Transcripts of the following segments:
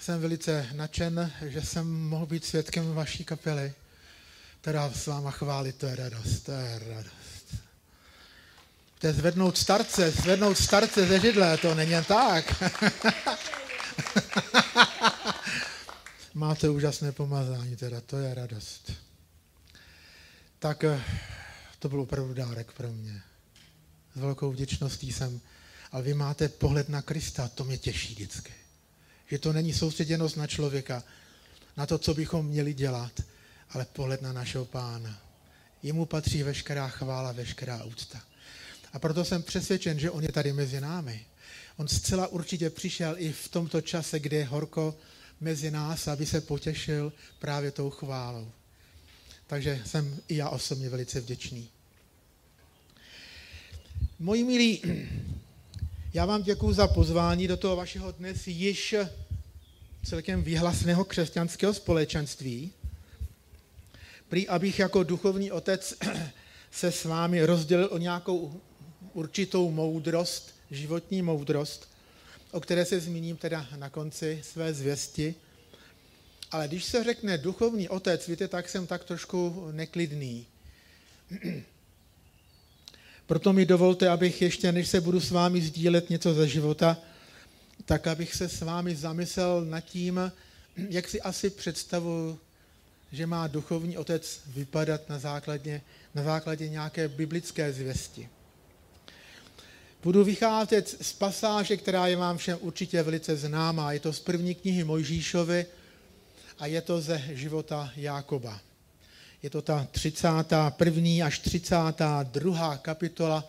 jsem velice nadšen, že jsem mohl být svědkem vaší kapely, která s váma chválit, to je radost, to je radost. To je zvednout starce, zvednout starce ze židle, to není jen tak. Máte úžasné pomazání, teda to je radost. Tak eh, to byl opravdu dárek pro mě. S velkou vděčností jsem. Ale vy máte pohled na Krista, to mě těší vždycky. Že to není soustředěnost na člověka, na to, co bychom měli dělat, ale pohled na našeho pána. Jemu patří veškerá chvála, veškerá úcta. A proto jsem přesvědčen, že on je tady mezi námi. On zcela určitě přišel i v tomto čase, kde je horko mezi nás, aby se potěšil právě tou chválou. Takže jsem i já osobně velice vděčný. Moji milí, já vám děkuji za pozvání do toho vašeho dnes již celkem výhlasného křesťanského společenství. Prý, abych jako duchovní otec se s vámi rozdělil o nějakou určitou moudrost, životní moudrost, o které se zmíním teda na konci své zvěsti. Ale když se řekne duchovní otec, víte, tak jsem tak trošku neklidný. Proto mi dovolte, abych ještě, než se budu s vámi sdílet něco ze života, tak abych se s vámi zamyslel nad tím, jak si asi představuji, že má duchovní otec vypadat na základě, na základě nějaké biblické zvěsti. Budu vycházet z pasáže, která je vám všem určitě velice známá. Je to z první knihy Mojžíšovi a je to ze života Jákoba. Je to ta 31. až 32. kapitola,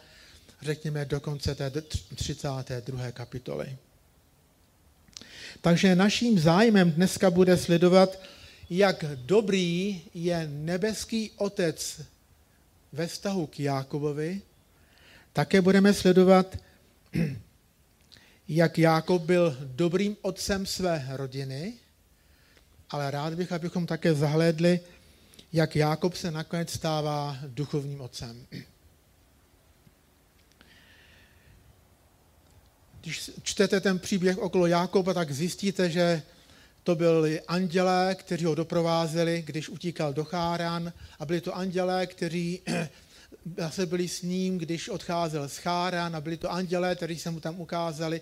řekněme dokonce té 32. kapitoly. Takže naším zájmem dneska bude sledovat, jak dobrý je nebeský otec ve vztahu k Jákobovi. Také budeme sledovat, jak Jákob byl dobrým otcem své rodiny, ale rád bych, abychom také zahlédli, jak Jákob se nakonec stává duchovním otcem. Když čtete ten příběh okolo Jákoba, tak zjistíte, že to byli andělé, kteří ho doprovázeli, když utíkal do Cháran a byli to andělé, kteří zase byli s ním, když odcházel z Cháran a byli to andělé, kteří se mu tam ukázali.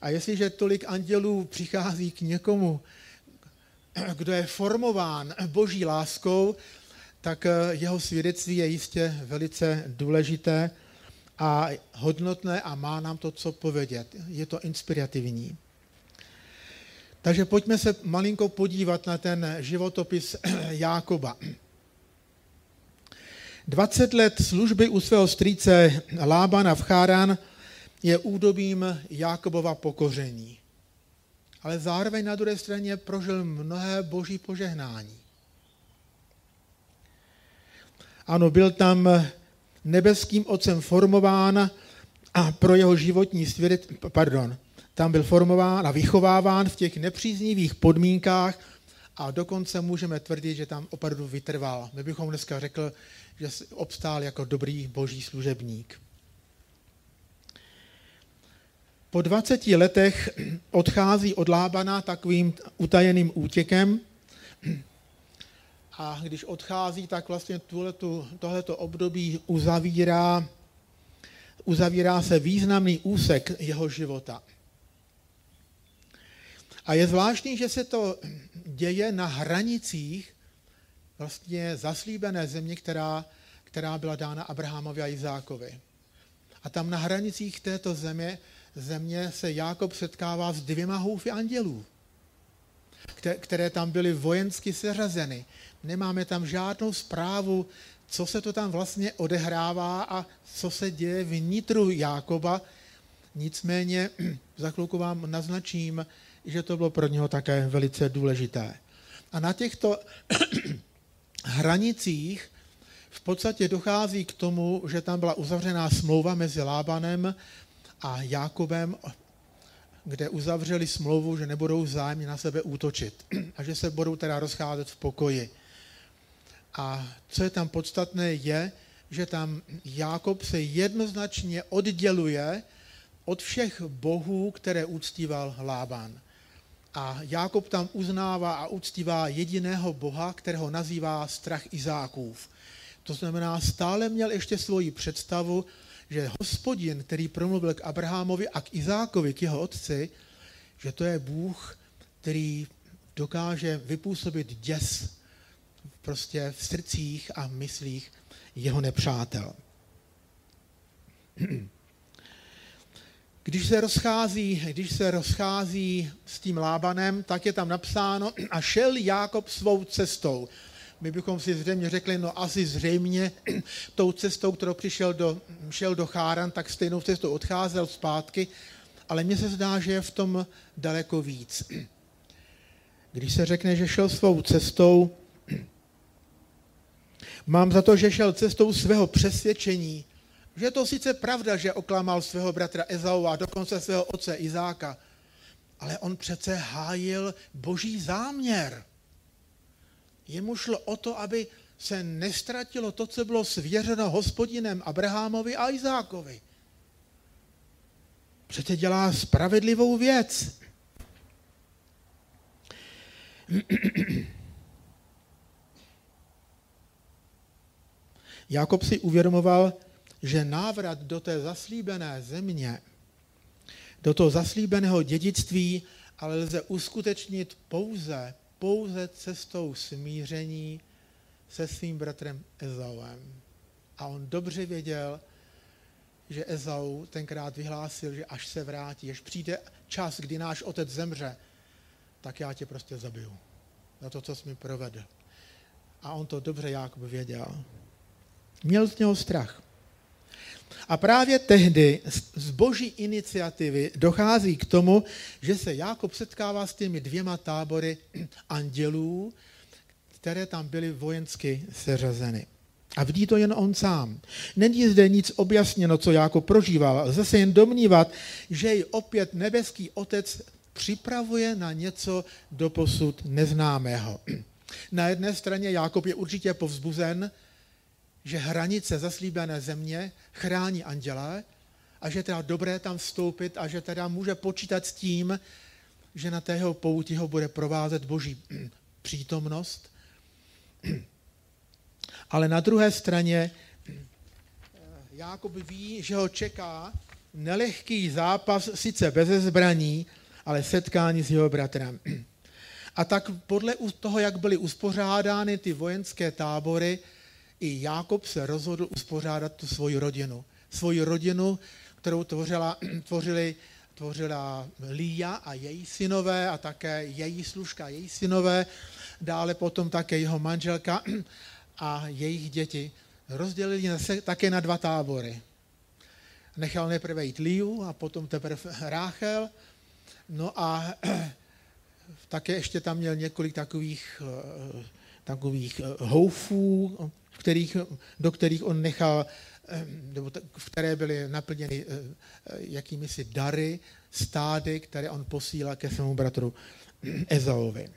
A jestliže tolik andělů přichází k někomu, kdo je formován boží láskou, tak eh, jeho svědectví je jistě velice důležité a hodnotné a má nám to co povědět. Je to inspirativní. Takže pojďme se malinko podívat na ten životopis Jákoba. 20 let služby u svého strýce Lábana v Cháran je údobím Jákobova pokoření ale zároveň na druhé straně prožil mnohé boží požehnání. Ano, byl tam nebeským otcem formován a pro jeho životní svět, pardon, tam byl formován a vychováván v těch nepříznivých podmínkách a dokonce můžeme tvrdit, že tam opravdu vytrval. My bychom dneska řekl, že obstál jako dobrý boží služebník. Po 20 letech odchází od Lábana takovým utajeným útěkem a když odchází, tak vlastně tuhletu, tohleto období uzavírá, uzavírá se významný úsek jeho života. A je zvláštní, že se to děje na hranicích vlastně zaslíbené země, která, která byla dána Abrahamovi a Izákovi. A tam na hranicích této země země se Jákob setkává s dvěma houfy andělů, které tam byly vojensky seřazeny. Nemáme tam žádnou zprávu, co se to tam vlastně odehrává a co se děje vnitru Jákoba. Nicméně za chvilku vám naznačím, že to bylo pro něho také velice důležité. A na těchto hranicích v podstatě dochází k tomu, že tam byla uzavřená smlouva mezi Lábanem a Jákobem, kde uzavřeli smlouvu, že nebudou vzájemně na sebe útočit a že se budou teda rozcházet v pokoji. A co je tam podstatné, je, že tam Jákob se jednoznačně odděluje od všech bohů, které uctíval Lában. A Jákob tam uznává a uctívá jediného Boha, kterého nazývá strach Izákův. To znamená, stále měl ještě svoji představu, že hospodin, který promluvil k Abrahamovi a k Izákovi, k jeho otci, že to je Bůh, který dokáže vypůsobit děs prostě v srdcích a myslích jeho nepřátel. Když se rozchází, když se rozchází s tím Lábanem, tak je tam napsáno a šel Jákob svou cestou. My bychom si zřejmě řekli, no asi zřejmě tou cestou, kterou přišel do, šel do Cháran, tak stejnou cestou odcházel zpátky, ale mně se zdá, že je v tom daleko víc. Když se řekne, že šel svou cestou, mám za to, že šel cestou svého přesvědčení, že je to sice pravda, že oklamal svého bratra Ezau a dokonce svého otce Izáka, ale on přece hájil boží záměr. Jemu šlo o to, aby se nestratilo to, co bylo svěřeno hospodinem Abrahamovi a Izákovi. Přece dělá spravedlivou věc. Jakob si uvědomoval, že návrat do té zaslíbené země, do toho zaslíbeného dědictví, ale lze uskutečnit pouze, pouze cestou smíření se svým bratrem Ezauem. A on dobře věděl, že Ezau tenkrát vyhlásil, že až se vrátí, až přijde čas, kdy náš otec zemře, tak já tě prostě zabiju. Za to, co jsi mi provedl. A on to dobře Jákob věděl. Měl z něho strach. A právě tehdy z boží iniciativy dochází k tomu, že se Jákob setkává s těmi dvěma tábory andělů, které tam byly vojensky seřazeny. A vidí to jen on sám. Není zde nic objasněno, co Jákob prožíval. Lze se jen domnívat, že i opět nebeský otec připravuje na něco doposud neznámého. Na jedné straně Jákob je určitě povzbuzen, že hranice zaslíbené země chrání anděle a že teda dobré tam vstoupit a že teda může počítat s tím, že na tého pouti ho bude provázet boží přítomnost. Ale na druhé straně Jákob ví, že ho čeká nelehký zápas, sice bez zbraní, ale setkání s jeho bratrem. A tak podle toho, jak byly uspořádány ty vojenské tábory, i Jákob se rozhodl uspořádat tu svoji rodinu. Svoji rodinu, kterou tvořila, tvořili, tvořila Líja a její synové a také její služka, její synové, dále potom také jeho manželka a jejich děti. Rozdělili se také na dva tábory. Nechal nejprve jít Líju a potom teprve Ráchel. No a také ještě tam měl několik takových, eh, takových eh, houfů, kterých, do kterých on nechal, nebo v které byly naplněny eh, eh, jakými si dary, stády, které on posílá ke svému bratru Ezaovi.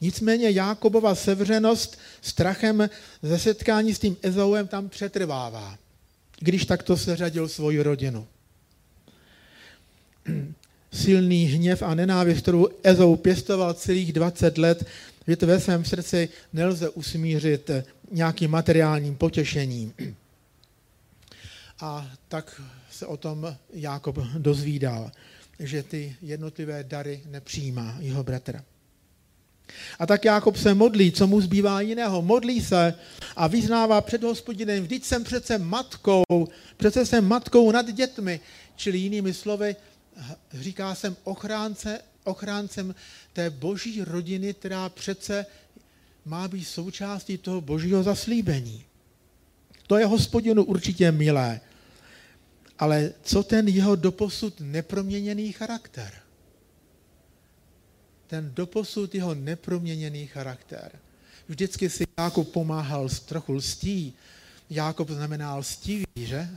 Nicméně Jákobova sevřenost strachem ze setkání s tím Ezauem tam přetrvává, když takto seřadil svoji rodinu. Silný hněv a nenávist, kterou Ezou pěstoval celých 20 let, to ve svém srdci nelze usmířit nějakým materiálním potěšením. A tak se o tom Jákob dozvídal, že ty jednotlivé dary nepřijímá jeho bratra. A tak Jákob se modlí, co mu zbývá jiného. Modlí se a vyznává před hospodinem, vždyť jsem přece matkou, přece jsem matkou nad dětmi. Čili jinými slovy, říká jsem ochránce, ochráncem té boží rodiny, která přece má být součástí toho božího zaslíbení. To je hospodinu určitě milé. Ale co ten jeho doposud neproměněný charakter? Ten doposud jeho neproměněný charakter. Vždycky si Jákob pomáhal s trochu lstí. Jákob znamená lstivý, že?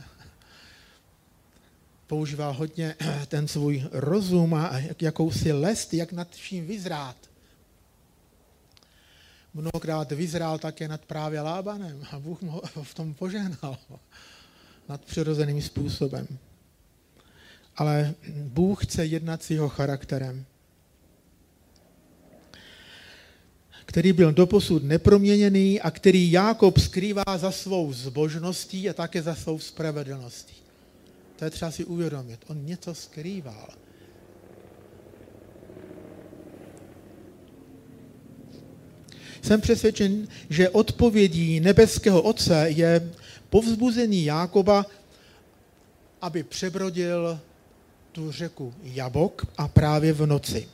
Používal hodně ten svůj rozum a jakousi lest, jak nad vším vyzrát mnohokrát vyzrál také nad právě Lábanem a Bůh mu v tom požehnal nad přirozeným způsobem. Ale Bůh chce jednat s jeho charakterem. který byl doposud neproměněný a který Jákob skrývá za svou zbožností a také za svou spravedlností. To je třeba si uvědomit. On něco skrýval. Jsem přesvědčen, že odpovědí nebeského Otce je povzbuzení Jákoba, aby přebrodil tu řeku Jabok a právě v noci.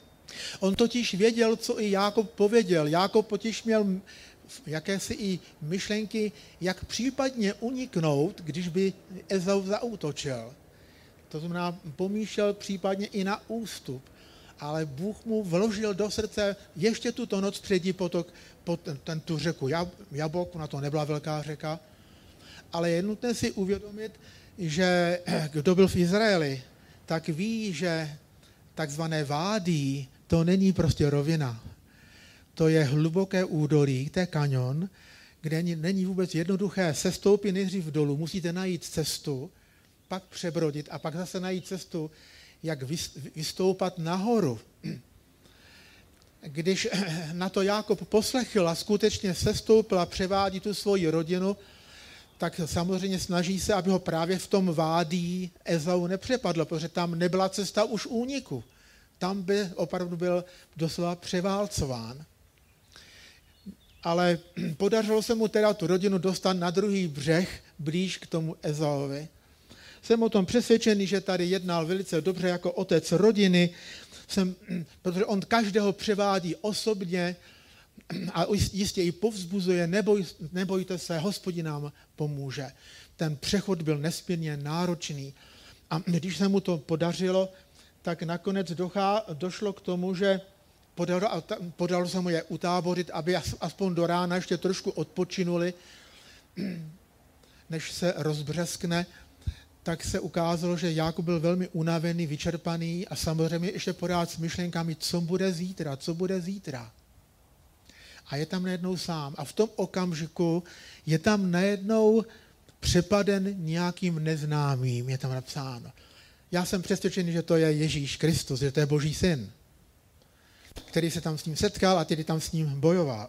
On totiž věděl, co i Jákob pověděl. Jákob totiž měl jakési i myšlenky, jak případně uniknout, když by Ezau zautočil. To znamená, pomýšlel případně i na ústup. Ale Bůh mu vložil do srdce ještě tuto noc předí potok, pot, ten, tu řeku. Jabok, ona to nebyla velká řeka, ale je nutné si uvědomit, že kdo byl v Izraeli, tak ví, že takzvané vádí, to není prostě rovina. To je hluboké údolí, to je kanion, kde není vůbec jednoduché sestoupit nejdřív dolů, musíte najít cestu, pak přebrodit a pak zase najít cestu, jak vystoupat nahoru. Když na to Jákob poslechl a skutečně sestoupil a převádí tu svoji rodinu, tak samozřejmě snaží se, aby ho právě v tom vádí Ezau nepřepadlo, protože tam nebyla cesta už úniku. Tam by opravdu byl doslova převálcován. Ale podařilo se mu teda tu rodinu dostat na druhý břeh, blíž k tomu Ezauvi. Jsem o tom přesvědčený, že tady jednal velice dobře jako otec rodiny, jsem, protože on každého převádí osobně, a jistě i povzbuzuje, neboj, nebojte se, hospodin nám pomůže. Ten přechod byl nesmírně náročný. A když se mu to podařilo, tak nakonec dochá, došlo k tomu, že podalo, podalo se mu je utáborit, aby aspoň do rána ještě trošku odpočinuli, než se rozbřeskne, tak se ukázalo, že Jakub byl velmi unavený, vyčerpaný a samozřejmě ještě pořád s myšlenkami, co bude zítra, co bude zítra a je tam najednou sám. A v tom okamžiku je tam najednou přepaden nějakým neznámým, je tam napsáno. Já jsem přesvědčený, že to je Ježíš Kristus, že to je Boží syn, který se tam s ním setkal a tedy tam s ním bojoval.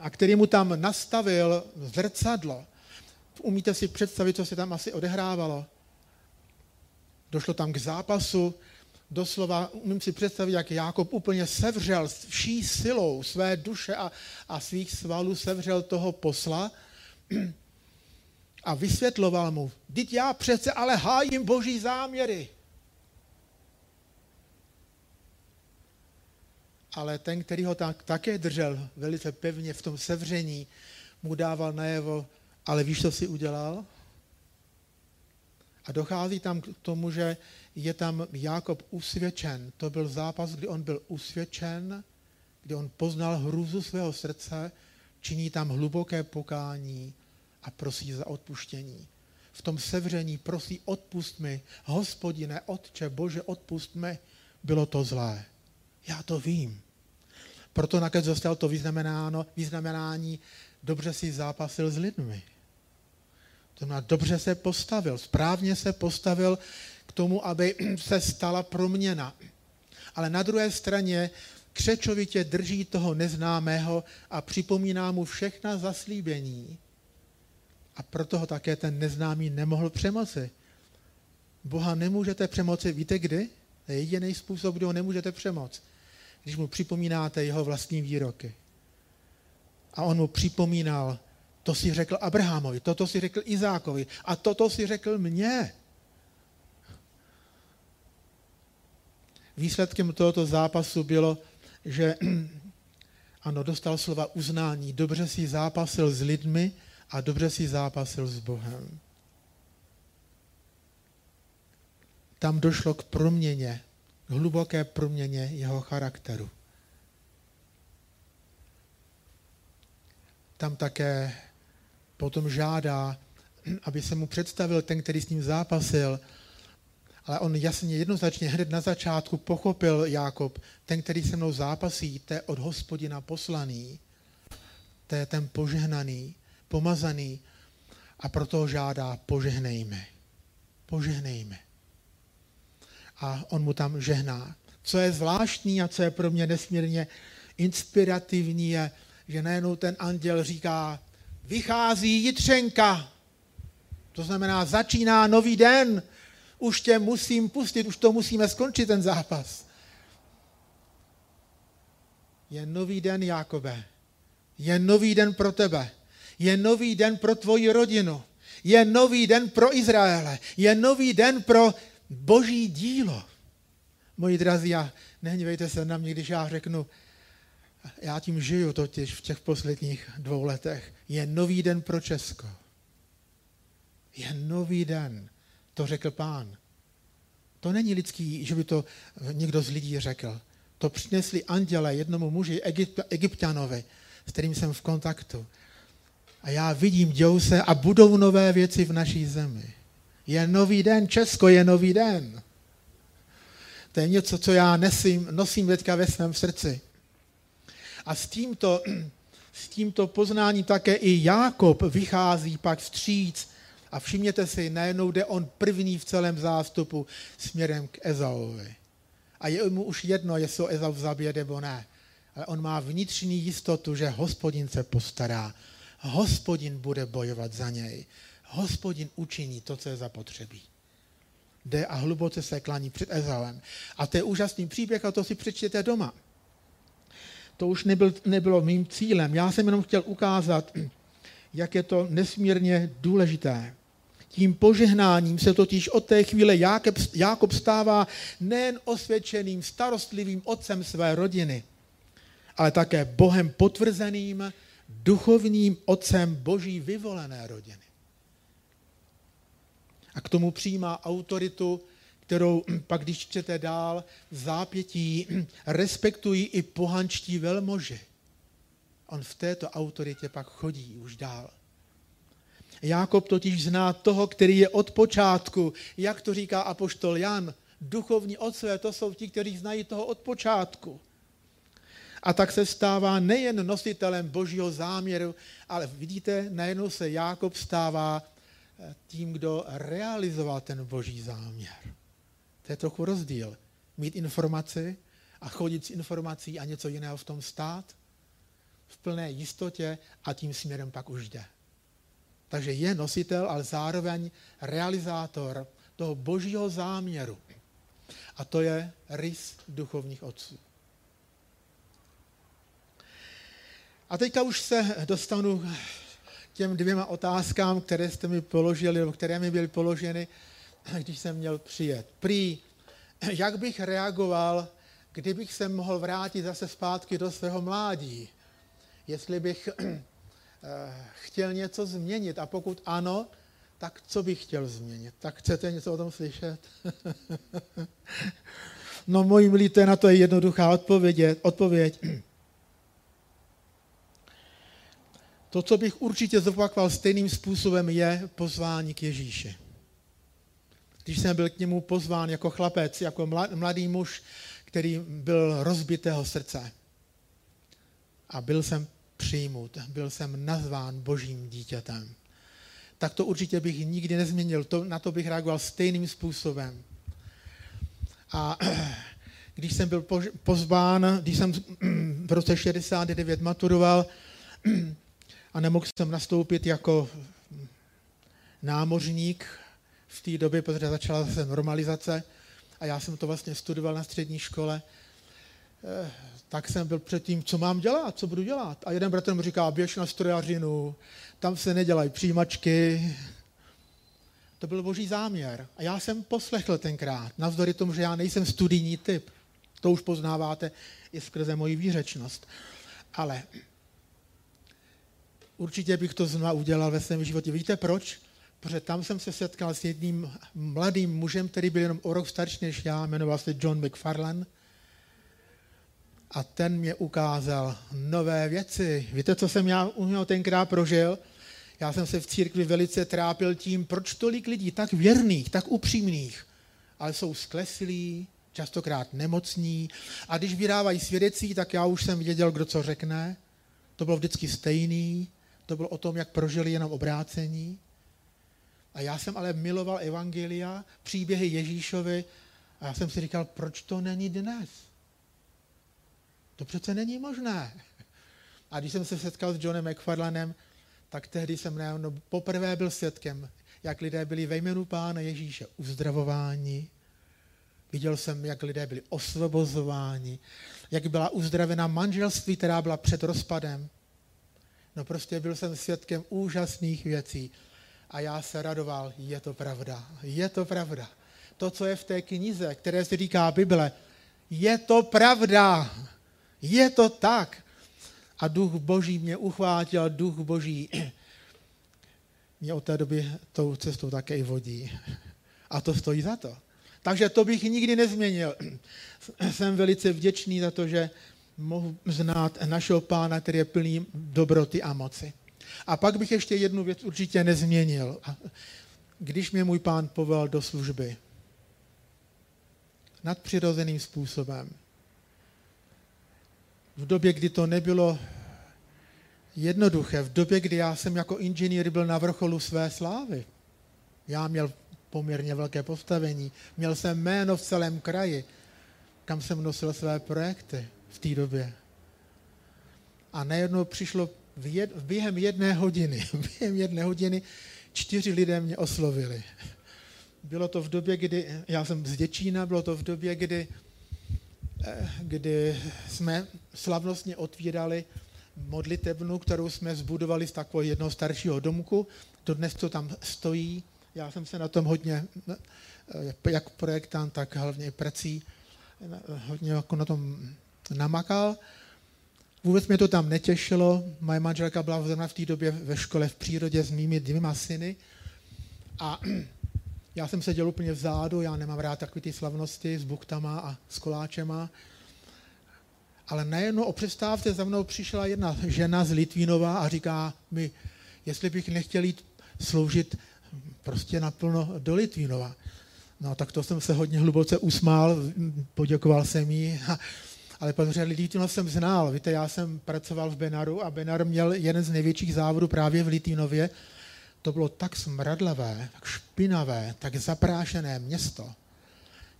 A který mu tam nastavil zrcadlo. Umíte si představit, co se tam asi odehrávalo? Došlo tam k zápasu doslova umím si představit, jak Jákob úplně sevřel vší silou své duše a, a svých svalů sevřel toho posla a vysvětloval mu, teď já přece ale hájím boží záměry. Ale ten, který ho tak, také držel velice pevně v tom sevření, mu dával najevo, ale víš, co si udělal? A dochází tam k tomu, že je tam Jákob usvědčen. To byl zápas, kdy on byl usvědčen, kdy on poznal hrůzu svého srdce, činí tam hluboké pokání a prosí za odpuštění. V tom sevření prosí odpust mi, hospodine, otče, bože, odpust mi, bylo to zlé. Já to vím. Proto nakonec dostal to vyznamenáno, vyznamenání, dobře si zápasil s lidmi. To znamená, dobře se postavil, správně se postavil k tomu, aby se stala proměna. Ale na druhé straně křečovitě drží toho neznámého a připomíná mu všechna zaslíbení. A proto ho také ten neznámý nemohl přemoci. Boha nemůžete přemoci, víte kdy? To je jediný způsob, kdy ho nemůžete přemoct. Když mu připomínáte jeho vlastní výroky. A on mu připomínal, to si řekl Abrahamovi, toto si řekl Izákovi a toto si řekl mně. Výsledkem tohoto zápasu bylo, že ano, dostal slova uznání. Dobře si zápasil s lidmi a dobře si zápasil s Bohem. Tam došlo k proměně, k hluboké proměně jeho charakteru. Tam také potom žádá, aby se mu představil ten, který s ním zápasil, ale on jasně, jednoznačně hned na začátku pochopil Jákob, ten, který se mnou zápasí, to je od hospodina poslaný, to je ten požehnaný, pomazaný a proto ho žádá, požehnejme. Požehnejme. A on mu tam žehná. Co je zvláštní a co je pro mě nesmírně inspirativní je, že najednou ten anděl říká, vychází jitřenka. To znamená, začíná nový den, už tě musím pustit, už to musíme skončit, ten zápas. Je nový den, Jákobe. Je nový den pro tebe. Je nový den pro tvoji rodinu. Je nový den pro Izraele. Je nový den pro boží dílo. Moji drazí, a nehněvejte se na mě, když já řeknu, já tím žiju totiž v těch posledních dvou letech. Je nový den pro Česko. Je nový den. To řekl pán. To není lidský, že by to někdo z lidí řekl. To přinesli anděle jednomu muži, Egypt, egyptianovi, s kterým jsem v kontaktu. A já vidím, dějou se a budou nové věci v naší zemi. Je nový den, Česko je nový den. To je něco, co já nesím, nosím teďka ve svém srdci. A s tímto, s tímto poznáním také i Jákob vychází pak vstříc a všimněte si, najednou jde on první v celém zástupu směrem k Ezauovi. A je mu už jedno, jestli ho Ezau zabije nebo ne. Ale on má vnitřní jistotu, že hospodin se postará. Hospodin bude bojovat za něj. Hospodin učiní to, co je zapotřebí. Jde a hluboce se klaní před Ezauem. A to je úžasný příběh a to si přečtěte doma. To už nebyl, nebylo mým cílem. Já jsem jenom chtěl ukázat, jak je to nesmírně důležité. Tím požehnáním se totiž od té chvíle Jákob, Jákob stává nejen osvědčeným, starostlivým otcem své rodiny, ale také Bohem potvrzeným, duchovním otcem boží vyvolené rodiny. A k tomu přijímá autoritu, kterou pak, když čtete dál, v zápětí respektují i pohančtí velmoži. On v této autoritě pak chodí už dál. Jákob totiž zná toho, který je od počátku, jak to říká apoštol Jan, duchovní otcové, to jsou ti, kteří znají toho od počátku. A tak se stává nejen nositelem božího záměru, ale vidíte, najednou se Jákob stává eh, tím, kdo realizoval ten boží záměr. To je trochu rozdíl. Mít informaci a chodit s informací a něco jiného v tom stát v plné jistotě a tím směrem pak už jde. Takže je nositel, ale zároveň realizátor toho božího záměru. A to je rys duchovních otců. A teďka už se dostanu k těm dvěma otázkám, které jste mi položili, nebo které mi byly položeny, když jsem měl přijet. Prý, jak bych reagoval, kdybych se mohl vrátit zase zpátky do svého mládí? Jestli bych Eh, chtěl něco změnit a pokud ano, tak co bych chtěl změnit? Tak chcete něco o tom slyšet? no moji milí, to je na to jednoduchá odpověď. odpověď. To, co bych určitě zopakoval stejným způsobem, je pozvání k Ježíši. Když jsem byl k němu pozván jako chlapec, jako mladý muž, který byl rozbitého srdce. A byl jsem přijmut, byl jsem nazván božím dítětem. Tak to určitě bych nikdy nezměnil, to, na to bych reagoval stejným způsobem. A když jsem byl pozván, když jsem v roce 69 maturoval a nemohl jsem nastoupit jako námořník v té době, protože začala se normalizace a já jsem to vlastně studoval na střední škole, eh, tak jsem byl před tím, co mám dělat, co budu dělat. A jeden bratr mi říká, běž na strojařinu, tam se nedělají přijímačky. To byl boží záměr. A já jsem poslechl tenkrát, navzdory tomu, že já nejsem studijní typ. To už poznáváte i skrze moji výřečnost. Ale určitě bych to znovu udělal ve svém životě. Víte proč? Protože tam jsem se setkal s jedním mladým mužem, který byl jenom o rok starší než já, jmenoval se John McFarlane a ten mě ukázal nové věci. Víte, co jsem já u něho tenkrát prožil? Já jsem se v církvi velice trápil tím, proč tolik lidí tak věrných, tak upřímných, ale jsou sklesilí, častokrát nemocní a když vydávají svědecí, tak já už jsem věděl, kdo co řekne. To bylo vždycky stejný, to bylo o tom, jak prožili jenom obrácení. A já jsem ale miloval evangelia, příběhy Ježíšovi a já jsem si říkal, proč to není dnes? To přece není možné. A když jsem se setkal s Johnem McFarlanem, tak tehdy jsem no, poprvé byl svědkem, jak lidé byli ve jménu Pána Ježíše uzdravováni. Viděl jsem, jak lidé byli osvobozováni, jak byla uzdravena manželství, která byla před rozpadem. No prostě byl jsem svědkem úžasných věcí a já se radoval, je to pravda, je to pravda. To, co je v té knize, které se říká Bible, je to pravda, je to tak. A duch boží mě uchvátil, duch boží mě od té doby tou cestou také i vodí. A to stojí za to. Takže to bych nikdy nezměnil. Jsem velice vděčný za to, že mohu znát našeho pána, který je plný dobroty a moci. A pak bych ještě jednu věc určitě nezměnil. Když mě můj pán povolal do služby, nadpřirozeným způsobem, v době, kdy to nebylo jednoduché, v době, kdy já jsem jako inženýr byl na vrcholu své slávy. Já měl poměrně velké postavení, měl jsem jméno v celém kraji, kam jsem nosil své projekty v té době. A najednou přišlo v jed, během jedné hodiny, během jedné hodiny čtyři lidé mě oslovili. Bylo to v době, kdy, já jsem z Děčína, bylo to v době, kdy, eh, kdy jsme slavnostně otvírali modlitebnu, kterou jsme zbudovali z takového jednoho staršího domku. Dodnes to tam stojí. Já jsem se na tom hodně, eh, jak projektant, tak hlavně prací, hodně jako na tom namakal. Vůbec mě to tam netěšilo. Moje manželka byla zrovna v té době ve škole v přírodě s mými dvěma syny. A já jsem seděl úplně vzadu, já nemám rád takové ty slavnosti s buchtama a s koláčema. Ale najednou o přestávce za mnou přišla jedna žena z Litvínova a říká mi, jestli bych nechtěl jít sloužit prostě naplno do Litvínova. No tak to jsem se hodně hluboce usmál, poděkoval jsem jí, ale protože Litvínov jsem znal. Víte, já jsem pracoval v Benaru a Benar měl jeden z největších závodů právě v Litvínově. To bylo tak smradlavé, tak špinavé, tak zaprášené město.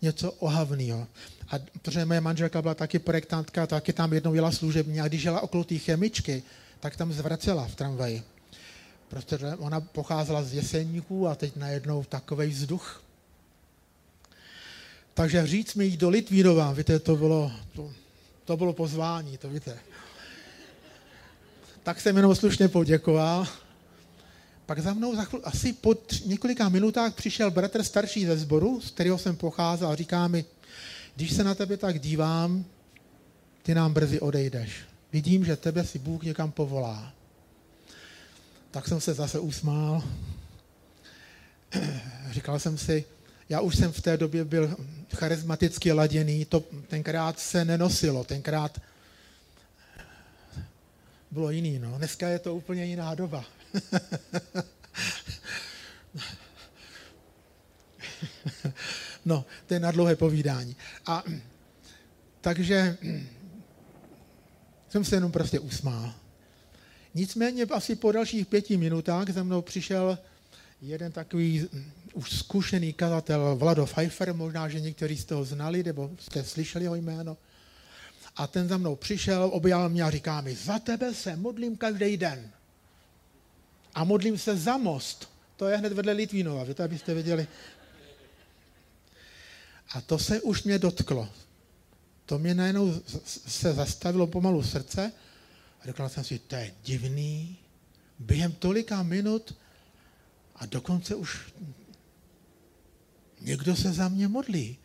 Něco ohavného. A protože moje manželka byla taky projektantka, taky tam jednou jela služebně a když jela okolo té chemičky, tak tam zvracela v tramvaji. Protože ona pocházela z Jeseníků a teď najednou takový vzduch. Takže říct mi jít do Litvírova, víte, to bylo, to, to bylo pozvání, to víte. Tak jsem jenom slušně poděkoval. Pak za mnou za chvíli, asi po tři, několika minutách přišel bratr starší ze sboru, z kterého jsem pocházel a říká mi, když se na tebe tak dívám, ty nám brzy odejdeš. Vidím, že tebe si Bůh někam povolá. Tak jsem se zase usmál. Říkal jsem si, já už jsem v té době byl charismaticky laděný, to tenkrát se nenosilo, tenkrát bylo jiný, no. Dneska je to úplně jiná doba. No, to je na dlouhé povídání. A takže jsem se jenom prostě usmál. Nicméně asi po dalších pěti minutách za mnou přišel jeden takový už zkušený kazatel Vlado Pfeiffer, možná, že někteří z toho znali, nebo jste slyšeli jeho jméno. A ten za mnou přišel, objal mě a říká mi, za tebe se modlím každý den. A modlím se za most. To je hned vedle Litvínova, víte, abyste věděli, a to se už mě dotklo. To mě najednou se zastavilo pomalu srdce a řekl jsem si, to je divný, během tolika minut a dokonce už někdo se za mě modlí.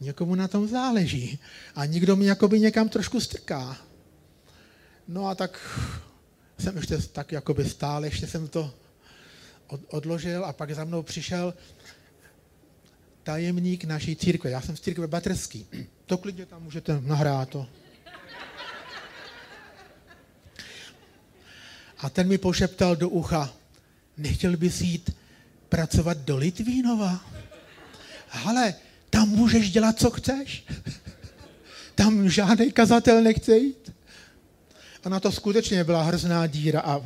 Někomu na tom záleží. A někdo mi jakoby někam trošku strká. No a tak jsem ještě tak jakoby stál, ještě jsem to odložil a pak za mnou přišel tajemník naší církve. Já jsem z církve Batrský. To klidně tam můžete nahrát to. A ten mi pošeptal do ucha, nechtěl bys jít pracovat do Litvínova? Ale tam můžeš dělat, co chceš. Tam žádný kazatel nechce jít. A na to skutečně byla hrozná díra a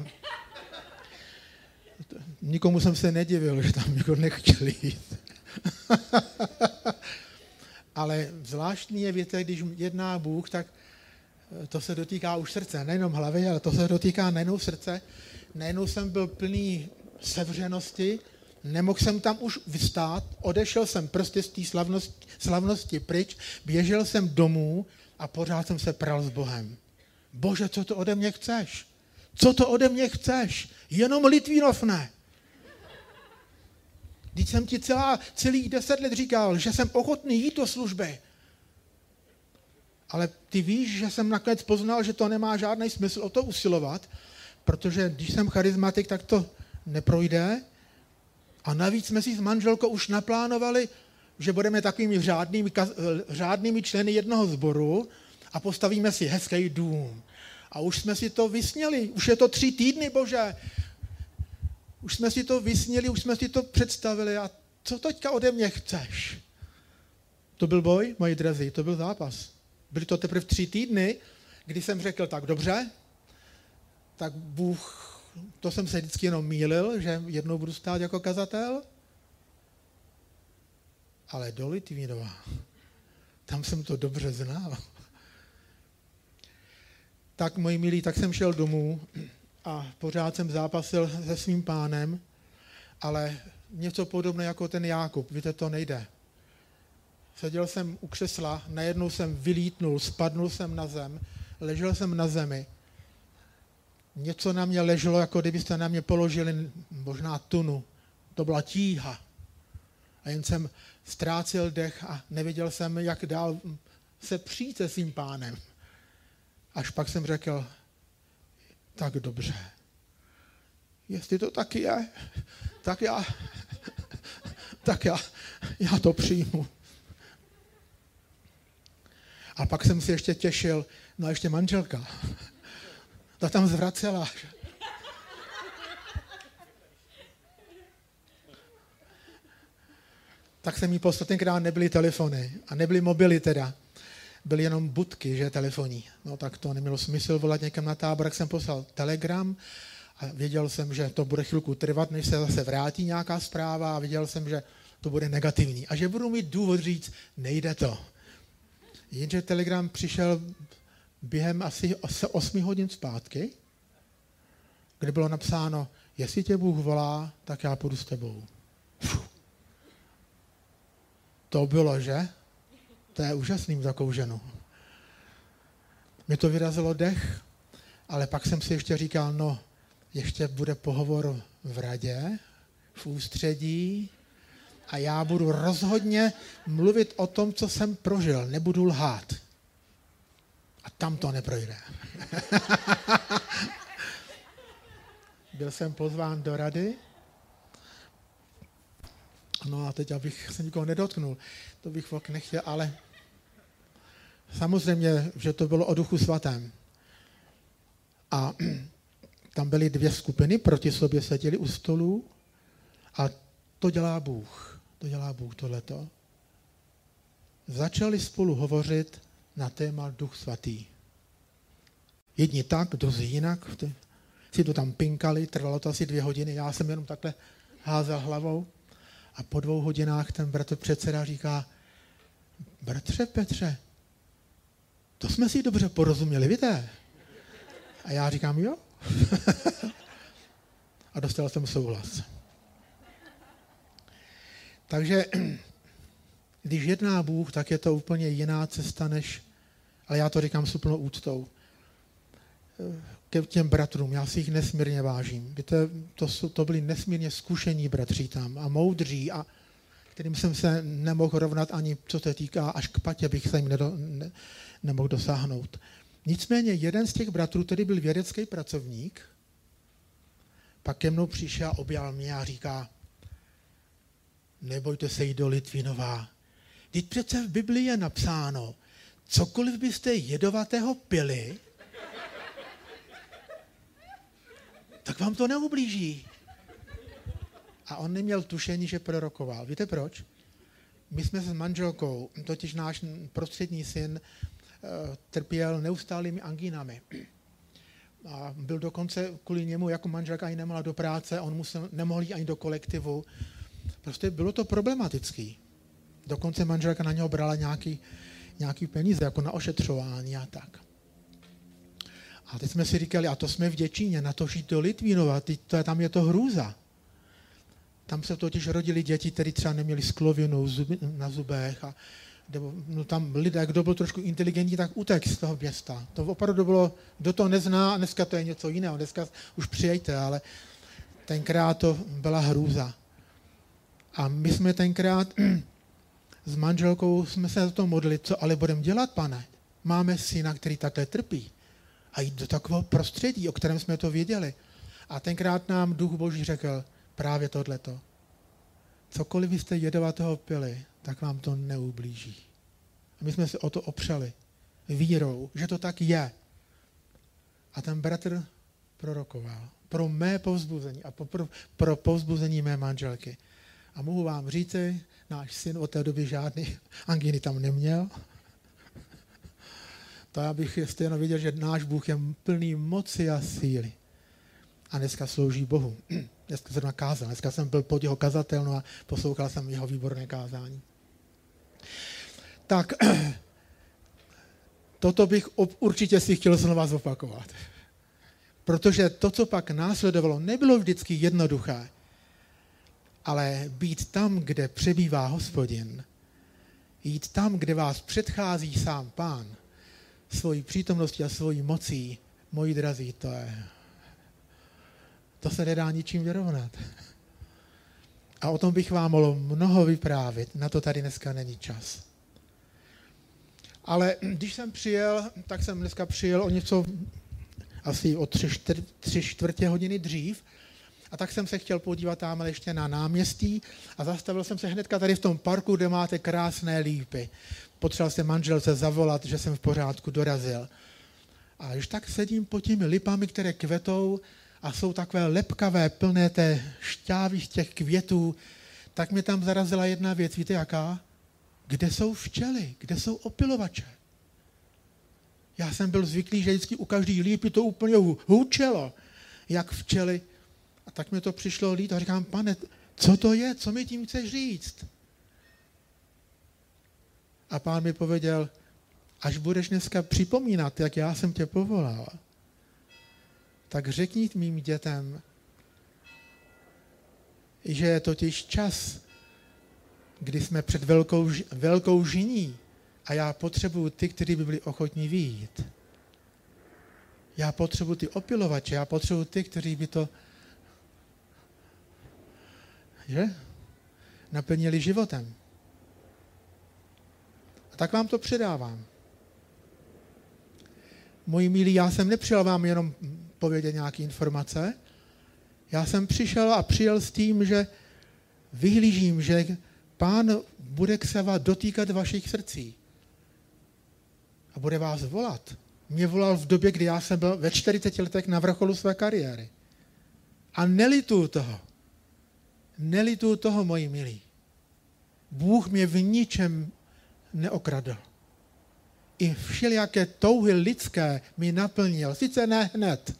nikomu jsem se nedivil, že tam někdo nechtěl jít. Ale zvláštní je, víte, když jedná Bůh, tak to se dotýká už srdce, nejenom hlavy, ale to se dotýká nejenom srdce. Nejenom jsem byl plný sevřenosti, nemohl jsem tam už vystát, odešel jsem prostě z té slavnosti, slavnosti pryč, běžel jsem domů a pořád jsem se pral s Bohem. Bože, co to ode mě chceš? Co to ode mě chceš? Jenom Litvínov ne. Když jsem ti celá, celých deset let říkal, že jsem ochotný jít do služby. Ale ty víš, že jsem nakonec poznal, že to nemá žádný smysl o to usilovat, protože když jsem charizmatik, tak to neprojde. A navíc jsme si s manželkou už naplánovali, že budeme takovými řádnými, řádnými členy jednoho sboru a postavíme si hezký dům. A už jsme si to vysněli. Už je to tři týdny, bože. Už jsme si to vysněli, už jsme si to představili. A co teďka ode mě chceš? To byl boj, moji drazí, to byl zápas. Byly to teprve tři týdny, kdy jsem řekl, tak dobře, tak Bůh, to jsem se vždycky jenom mýlil, že jednou budu stát jako kazatel, ale do Litvínova, tam jsem to dobře znal. Tak, moji milí, tak jsem šel domů a pořád jsem zápasil se svým pánem, ale něco podobné jako ten Jákob, víte, to nejde. Seděl jsem u křesla, najednou jsem vylítnul, spadnul jsem na zem, ležel jsem na zemi. Něco na mě leželo, jako kdybyste na mě položili možná tunu. To byla tíha. A jen jsem ztrácel dech a nevěděl jsem, jak dál se přijít se svým pánem. Až pak jsem řekl, tak dobře. Jestli to taky je, tak já, tak já, já to přijmu. A pak jsem si ještě těšil, no ještě manželka. Ta tam zvracela. Tak jsem jí poslat, tenkrát nebyly telefony a nebyly mobily teda. Byly jenom budky, že telefoní. No tak to nemělo smysl volat někam na tábor, jak jsem poslal telegram a věděl jsem, že to bude chvilku trvat, než se zase vrátí nějaká zpráva a věděl jsem, že to bude negativní a že budu mít důvod říct, nejde to. Jenže telegram přišel během asi 8 hodin zpátky, kde bylo napsáno, jestli tě Bůh volá, tak já půjdu s tebou. Fuh. To bylo, že? To je úžasný takovou ženu. Mi to vyrazilo dech, ale pak jsem si ještě říkal, no, ještě bude pohovor v radě, v ústředí, a já budu rozhodně mluvit o tom, co jsem prožil. Nebudu lhát. A tam to neprojde. Byl jsem pozván do rady. No a teď, abych se nikoho nedotknul, to bych fakt nechtěl, ale samozřejmě, že to bylo o duchu svatém. A tam byly dvě skupiny, proti sobě seděli u stolu a to dělá Bůh to dělá Bůh tohleto. Začali spolu hovořit na téma Duch Svatý. Jedni tak, druzí jinak. Si to tam pinkali, trvalo to asi dvě hodiny, já jsem jenom takhle házel hlavou. A po dvou hodinách ten bratr předseda říká, bratře Petře, to jsme si dobře porozuměli, víte? A já říkám, jo. a dostal jsem souhlas. Takže když jedná Bůh, tak je to úplně jiná cesta, než, ale já to říkám s úplnou úctou, ke těm bratrům, já si jich nesmírně vážím. Víte, to, jsou, to byli nesmírně zkušení bratři tam a moudří, a kterým jsem se nemohl rovnat ani, co se týká, až k patě bych se jim nedo, ne, nemohl dosáhnout. Nicméně jeden z těch bratrů, který byl vědecký pracovník, pak ke mnou přišel, objal mě a říká, nebojte se jít do Litvinová. Teď přece v Biblii je napsáno, cokoliv byste jedovatého pili, tak vám to neublíží. A on neměl tušení, že prorokoval. Víte proč? My jsme s manželkou, totiž náš prostřední syn, eh, trpěl neustálými angínami. A byl dokonce kvůli němu, jako manželka ani nemala do práce, on musel, nemohl jít ani do kolektivu, Prostě bylo to problematický. Dokonce manželka na něho brala nějaký, nějaký peníze, jako na ošetřování a tak. A teď jsme si říkali, a to jsme v Děčíně, na to žít do Litvínova, ty, to tam je to hrůza. Tam se totiž rodili děti, které třeba neměli sklovinu na zubech a nebo, no tam lidé, kdo byl trošku inteligentní, tak utek z toho města. To opravdu bylo, kdo to nezná, dneska to je něco jiného, dneska už přijejte, ale tenkrát to byla hrůza. A my jsme tenkrát s manželkou jsme se za to modlili, co ale budeme dělat, pane? Máme syna, který takhle trpí. A jít do takového prostředí, o kterém jsme to věděli. A tenkrát nám duch boží řekl právě tohleto. Cokoliv byste jedovatého pili, tak vám to neublíží. A my jsme se o to opřeli vírou, že to tak je. A ten bratr prorokoval pro mé povzbuzení a pro, pro povzbuzení mé manželky. A mohu vám říci, náš syn od té doby žádný anginy tam neměl. To já bych stejno viděl, že náš Bůh je plný moci a síly. A dneska slouží Bohu. Dneska jsem nakázal. Dneska jsem byl pod jeho kazatelnou a poslouchal jsem jeho výborné kázání. Tak, toto bych určitě si chtěl znova zopakovat. Protože to, co pak následovalo, nebylo vždycky jednoduché ale být tam, kde přebývá hospodin, jít tam, kde vás předchází sám pán, svojí přítomností a svojí mocí, moji drazí, to je, to se nedá ničím vyrovnat. A o tom bych vám mohl mnoho vyprávět, na to tady dneska není čas. Ale když jsem přijel, tak jsem dneska přijel o něco asi o tři, čtyř, tři čtvrtě hodiny dřív, a tak jsem se chtěl podívat tam ještě na náměstí a zastavil jsem se hnedka tady v tom parku, kde máte krásné lípy. Potřeboval jsem manželce zavolat, že jsem v pořádku dorazil. A když tak sedím pod těmi lipami, které kvetou a jsou takové lepkavé, plné té šťávy z těch květů, tak mě tam zarazila jedna věc. Víte jaká? Kde jsou včely? Kde jsou opilovače? Já jsem byl zvyklý, že vždycky u každý lípy to úplně hůčelo, jak včely a tak mi to přišlo lít a říkám, pane, co to je, co mi tím chceš říct? A pán mi pověděl, až budeš dneska připomínat, jak já jsem tě povolal, tak řekni mým dětem, že je totiž čas, kdy jsme před velkou, velkou žiní a já potřebuju ty, kteří by byli ochotní výjít. Já potřebuji ty opilovače, já potřebuji ty, kteří by to že? Naplnili životem. A tak vám to předávám. Moji milí, já jsem nepřijel vám jenom povědět nějaké informace. Já jsem přišel a přijel s tím, že vyhlížím, že pán bude k seba dotýkat vašich srdcí. A bude vás volat. Mě volal v době, kdy já jsem byl ve 40 letech na vrcholu své kariéry. A nelituju toho. Nelituju toho, moji milí. Bůh mě v ničem neokradl. I všelijaké touhy lidské mi naplnil. Sice ne hned,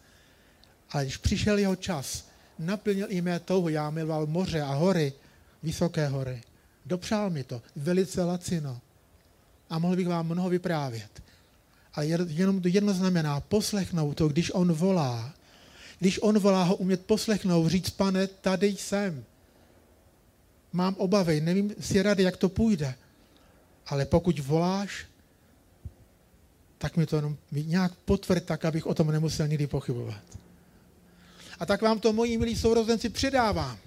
ale když přišel jeho čas, naplnil i mé touhy. Já miloval moře a hory, vysoké hory. Dopřál mi to velice lacino. A mohl bych vám mnoho vyprávět. Ale jenom to jedno znamená poslechnout to, když on volá. Když on volá ho umět poslechnout, říct, pane, tady jsem mám obavy, nevím si rady, jak to půjde. Ale pokud voláš, tak mi to jenom nějak potvrd, tak abych o tom nemusel nikdy pochybovat. A tak vám to, moji milí sourozenci, předávám.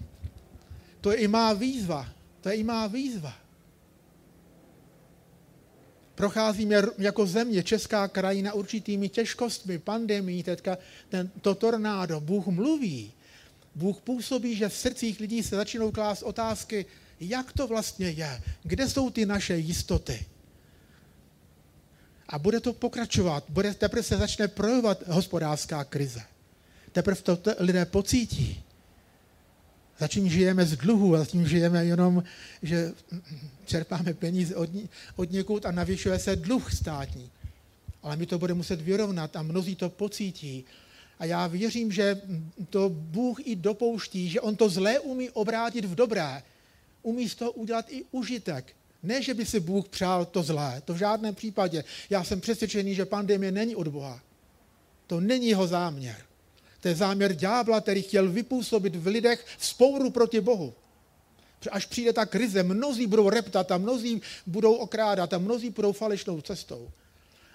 To je i má výzva. To je i má výzva. Procházíme jako země, česká krajina určitými těžkostmi, pandemí, teďka ten, to tornádo, Bůh mluví. Bůh působí, že v srdcích lidí se začínou klást otázky, jak to vlastně je, kde jsou ty naše jistoty. A bude to pokračovat, bude, teprve se začne projevovat hospodářská krize. Teprve to lidé pocítí. Zatím žijeme z dluhu, zatím žijeme jenom, že čerpáme peníze od, od někud a navyšuje se dluh státní. Ale my to budeme muset vyrovnat a mnozí to pocítí a já věřím, že to Bůh i dopouští, že on to zlé umí obrátit v dobré. Umí z toho udělat i užitek. Ne, že by si Bůh přál to zlé, to v žádném případě. Já jsem přesvědčený, že pandemie není od Boha. To není jeho záměr. To je záměr ďábla, který chtěl vypůsobit v lidech spouru proti Bohu. Až přijde ta krize, mnozí budou reptat a mnozí budou okrádat a mnozí budou falešnou cestou.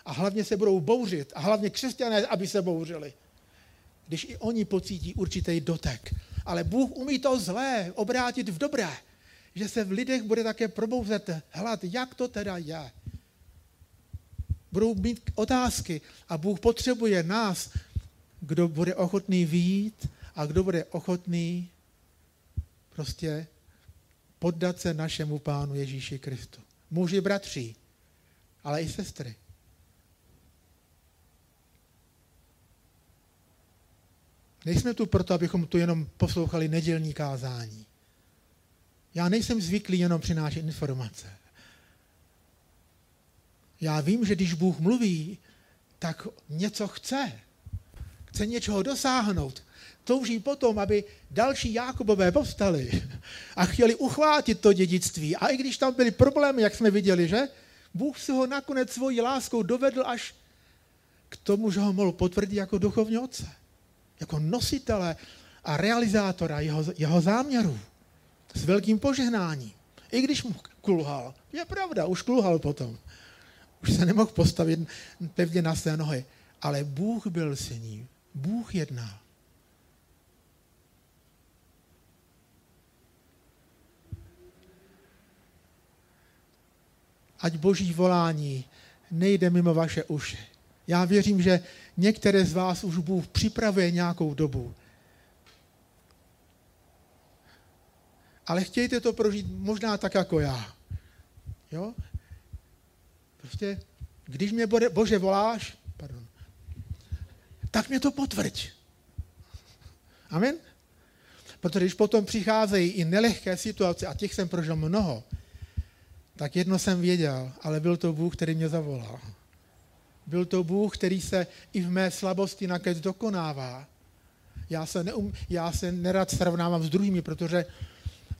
A hlavně se budou bouřit. A hlavně křesťané, aby se bouřili. Když i oni pocítí určitý dotek. Ale Bůh umí to zlé obrátit v dobré. Že se v lidech bude také probouzet hlad, jak to teda je. Budou mít otázky a Bůh potřebuje nás, kdo bude ochotný výjít a kdo bude ochotný prostě poddat se našemu pánu Ježíši Kristu. Muži, bratři, ale i sestry. Nejsme tu proto, abychom tu jenom poslouchali nedělní kázání. Já nejsem zvyklý jenom přinášet informace. Já vím, že když Bůh mluví, tak něco chce. Chce něčeho dosáhnout. Touží potom, aby další Jákobové povstali a chtěli uchvátit to dědictví. A i když tam byly problémy, jak jsme viděli, že? Bůh si ho nakonec svojí láskou dovedl až k tomu, že ho mohl potvrdit jako duchovní otce jako nositele a realizátora jeho, jeho záměrů. S velkým požehnáním. I když mu kulhal. Je pravda, už kulhal potom. Už se nemohl postavit pevně na své nohy. Ale Bůh byl s ním. Bůh jednal. Ať boží volání nejde mimo vaše uši. Já věřím, že některé z vás už Bůh připravuje nějakou dobu. Ale chtějte to prožít možná tak jako já. Jo? Prostě, když mě Bože voláš, pardon, tak mě to potvrď. Amen? Protože když potom přicházejí i nelehké situace, a těch jsem prožil mnoho, tak jedno jsem věděl, ale byl to Bůh, který mě zavolal. Byl to Bůh, který se i v mé slabosti nakonec dokonává. Já se, neum, já se nerad srovnávám s druhými, protože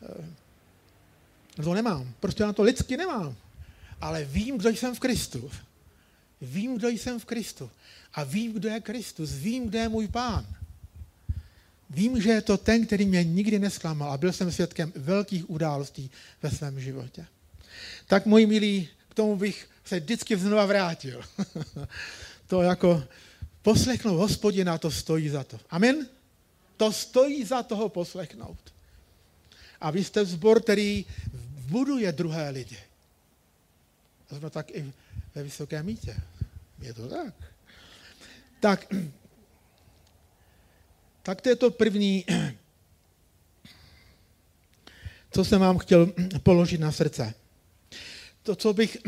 eh, to nemám. Prostě na to lidsky nemám. Ale vím, kdo jsem v Kristu. Vím, kdo jsem v Kristu. A vím, kdo je Kristus. Vím, kdo je můj pán. Vím, že je to ten, který mě nikdy nesklamal a byl jsem svědkem velkých událostí ve svém životě. Tak, moji milí, tomu bych se vždycky znova vrátil. to jako poslechnout hospodina, to stojí za to. Amen? To stojí za toho poslechnout. A vy jste zbor, který buduje druhé lidi. Zrovna tak i ve Vysokém mítě. Je to tak. Tak, tak to je to první, co jsem vám chtěl položit na srdce. To, co bych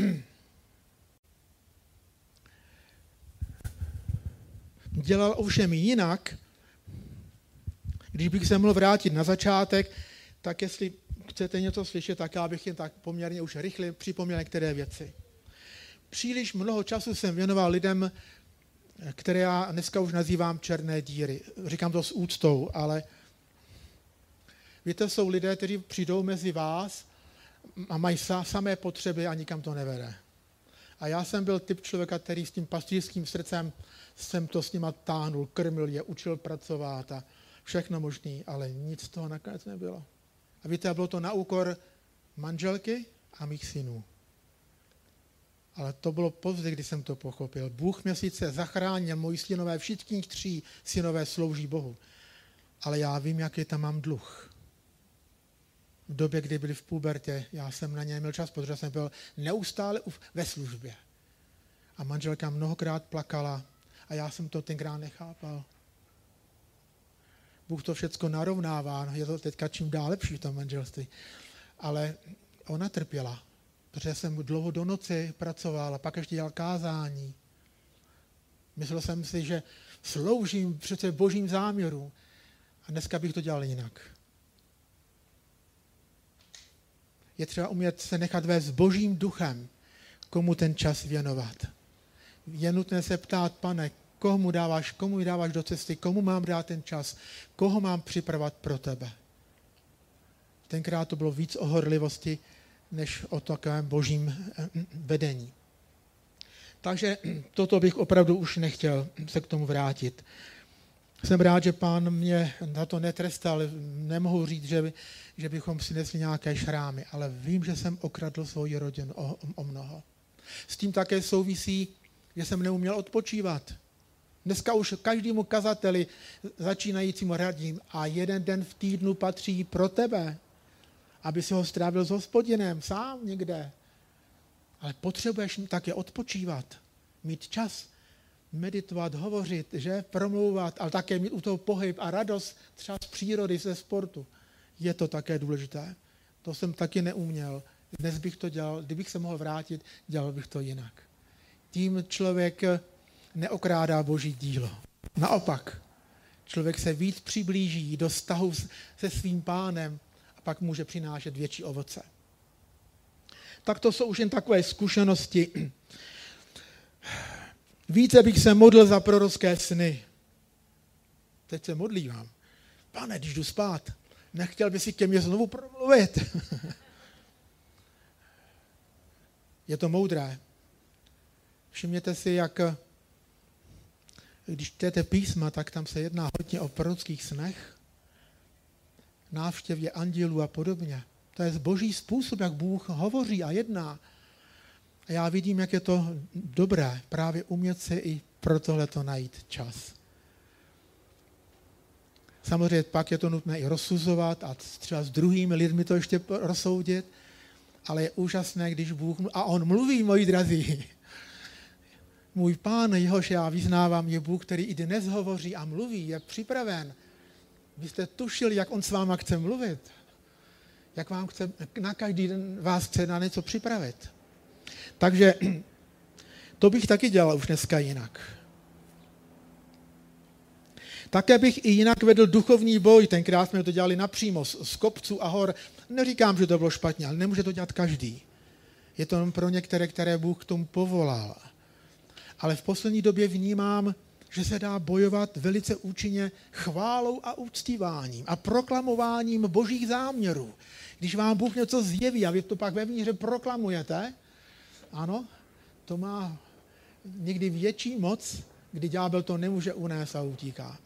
dělal ovšem jinak, když bych se mohl vrátit na začátek, tak jestli chcete něco slyšet, tak já bych jen tak poměrně už rychle připomněl některé věci. Příliš mnoho času jsem věnoval lidem, které já dneska už nazývám černé díry. Říkám to s úctou, ale víte, jsou lidé, kteří přijdou mezi vás a mají samé potřeby a nikam to nevede. A já jsem byl typ člověka, který s tím pastýřským srdcem jsem to s nima táhnul, krmil je, učil pracovat a všechno možný, ale nic z toho nakonec nebylo. A víte, bylo to na úkor manželky a mých synů. Ale to bylo pozdě, kdy jsem to pochopil. Bůh mě sice zachránil, moji synové, všichni tři synové slouží Bohu. Ale já vím, jaký tam mám dluh. V době, kdy byli v pubertě, já jsem na ně neměl čas, protože jsem byl neustále ve službě. A manželka mnohokrát plakala a já jsem to tenkrát nechápal. Bůh to všechno narovnává, je to teďka čím dál lepší v tom manželství. Ale ona trpěla, protože jsem dlouho do noci pracoval a pak ještě dělal kázání. Myslel jsem si, že sloužím přece božím záměru a dneska bych to dělal jinak. Je třeba umět se nechat vést božím duchem, komu ten čas věnovat. Je nutné se ptát, pane, komu dáváš, komu dáváš do cesty, komu mám dát ten čas, koho mám připravovat pro tebe. Tenkrát to bylo víc o horlivosti, než o takovém božím eh, vedení. Takže toto bych opravdu už nechtěl se k tomu vrátit. Jsem rád, že pán mě na to netrestal. Nemohu říct, že, by, že bychom si nesli nějaké šrámy, ale vím, že jsem okradl svoji rodinu o, o mnoho. S tím také souvisí, že jsem neuměl odpočívat. Dneska už každému kazateli začínajícímu radím a jeden den v týdnu patří pro tebe, aby si ho strávil s hospodinem sám někde. Ale potřebuješ také odpočívat, mít čas, meditovat, hovořit, že promlouvat, ale také mít u toho pohyb a radost třeba z přírody, ze sportu. Je to také důležité. To jsem taky neuměl. Dnes bych to dělal, kdybych se mohl vrátit, dělal bych to jinak. Tím člověk neokrádá boží dílo. Naopak, člověk se víc přiblíží do vztahu se svým pánem a pak může přinášet větší ovoce. Tak to jsou už jen takové zkušenosti. Více bych se modlil za prorocké sny. Teď se modlívám. Pane, když jdu spát, nechtěl by si ke mně znovu promluvit. Je to moudré. Všimněte si, jak když čtete písma, tak tam se jedná hodně o prorockých snech, návštěvě andělů a podobně. To je boží způsob, jak Bůh hovoří a jedná. A já vidím, jak je to dobré právě umět si i pro tohle to najít čas. Samozřejmě pak je to nutné i rozsuzovat a třeba s druhými lidmi to ještě rozsoudit, ale je úžasné, když Bůh, a on mluví, moji drazí, můj pán, jehož já vyznávám, je Bůh, který i dnes hovoří a mluví, je připraven. Vy jste tušili, jak on s váma chce mluvit. Jak vám chce, na každý den vás chce na něco připravit. Takže to bych taky dělal už dneska jinak. Také bych i jinak vedl duchovní boj, tenkrát jsme to dělali napřímo, z kopců a hor. Neříkám, že to bylo špatně, ale nemůže to dělat každý. Je to jen pro některé, které Bůh k tomu povolal ale v poslední době vnímám, že se dá bojovat velice účinně chválou a uctíváním a proklamováním božích záměrů. Když vám Bůh něco zjeví a vy to pak vevnitř proklamujete, ano, to má někdy větší moc, kdy ďábel to nemůže unést a utíká.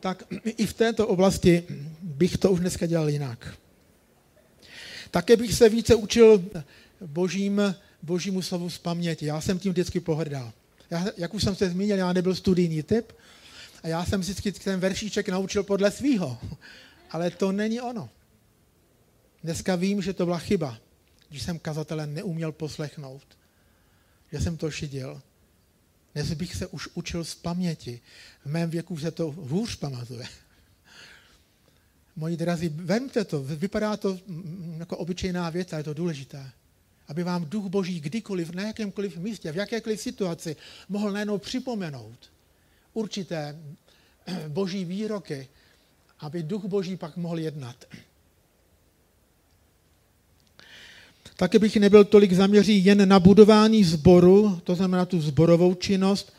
Tak i v této oblasti bych to už dneska dělal jinak. Také bych se více učil božím božímu slovu z paměti. Já jsem tím vždycky pohrdal. Já, jak už jsem se zmínil, já nebyl studijní typ a já jsem vždycky ten veršíček naučil podle svýho. Ale to není ono. Dneska vím, že to byla chyba, když jsem kazatele neuměl poslechnout. Že jsem to šidil. Dnes bych se už učil z paměti. V mém věku se to hůř pamatuje. Moji drazí, vemte to, vypadá to jako obyčejná věc, ale je to důležité aby vám duch boží kdykoliv, na jakémkoliv místě, v jakékoliv situaci mohl najednou připomenout určité boží výroky, aby duch boží pak mohl jednat. Také bych nebyl tolik zaměří jen na budování zboru, to znamená tu zborovou činnost,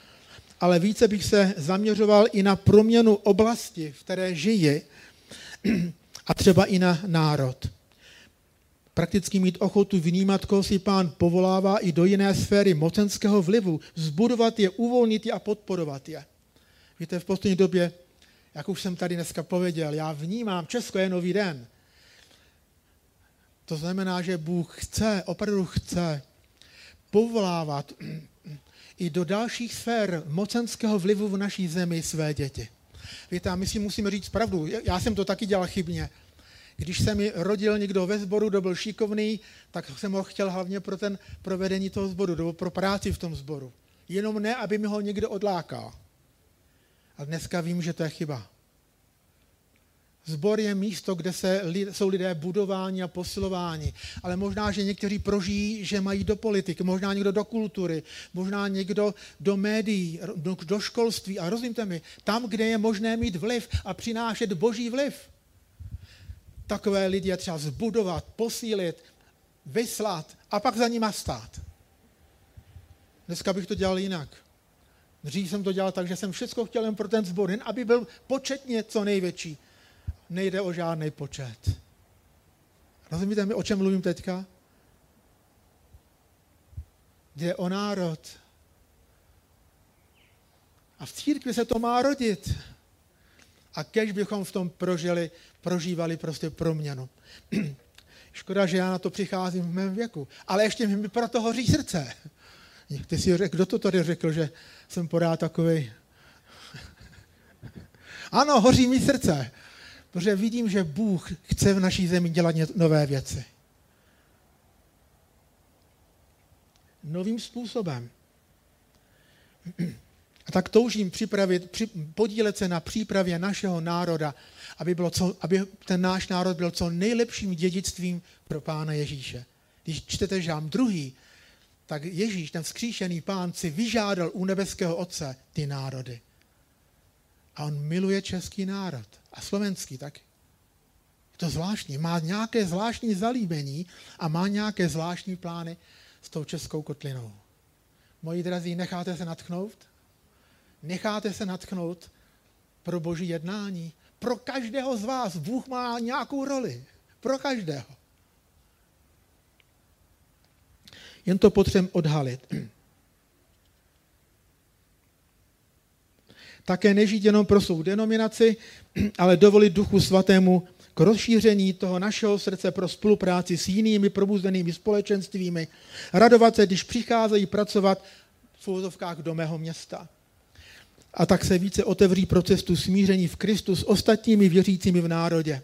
ale více bych se zaměřoval i na proměnu oblasti, v které žiji, a třeba i na národ prakticky mít ochotu vnímat, koho si pán povolává i do jiné sféry mocenského vlivu, zbudovat je, uvolnit je a podporovat je. Víte, v poslední době, jak už jsem tady dneska pověděl, já vnímám, Česko je nový den. To znamená, že Bůh chce, opravdu chce povolávat i do dalších sfér mocenského vlivu v naší zemi své děti. Víte, a my si musíme říct pravdu. Já jsem to taky dělal chybně. Když se mi rodil někdo ve sboru, kdo byl šikovný, tak jsem ho chtěl hlavně pro ten provedení toho sboru, nebo pro práci v tom sboru. Jenom ne, aby mi ho někdo odlákal. A dneska vím, že to je chyba. Zbor je místo, kde se, jsou lidé budováni a posilováni. Ale možná, že někteří prožijí, že mají do politiky, možná někdo do kultury, možná někdo do médií, do, do školství. A rozumíte mi, tam, kde je možné mít vliv a přinášet boží vliv takové lidi je třeba zbudovat, posílit, vyslat a pak za nima stát. Dneska bych to dělal jinak. Dřív jsem to dělal tak, že jsem všechno chtěl jen pro ten zbor, jen aby byl početně co největší. Nejde o žádný počet. Rozumíte mi, o čem mluvím teďka? Jde o národ. A v církvi se to má rodit. A kež bychom v tom prožili, prožívali prostě proměnu. Škoda, že já na to přicházím v mém věku. Ale ještě mi pro to hoří srdce. Ty si řekl, kdo to tady řekl, že jsem pořád takový. ano, hoří mi srdce, protože vidím, že Bůh chce v naší zemi dělat nové věci. Novým způsobem. A tak toužím připravit, při, podílet se na přípravě našeho národa, aby, bylo co, aby ten náš národ byl co nejlepším dědictvím pro Pána Ježíše. Když čtete žám druhý, tak Ježíš, ten vzkříšený pán, si vyžádal u nebeského Otce ty národy. A on miluje český národ. A slovenský taky. Je to zvláštní. Má nějaké zvláštní zalíbení a má nějaké zvláštní plány s tou českou kotlinou. Moji drazí, necháte se natchnout? Necháte se natchnout pro boží jednání? Pro každého z vás Bůh má nějakou roli. Pro každého. Jen to potřebujeme odhalit. Také nežít jenom pro svou denominaci, ale dovolit Duchu Svatému k rozšíření toho našeho srdce pro spolupráci s jinými probuzenými společenstvími. Radovat se, když přicházejí pracovat v úzovkách do mého města. A tak se více otevří pro cestu smíření v Kristu s ostatními věřícími v národě.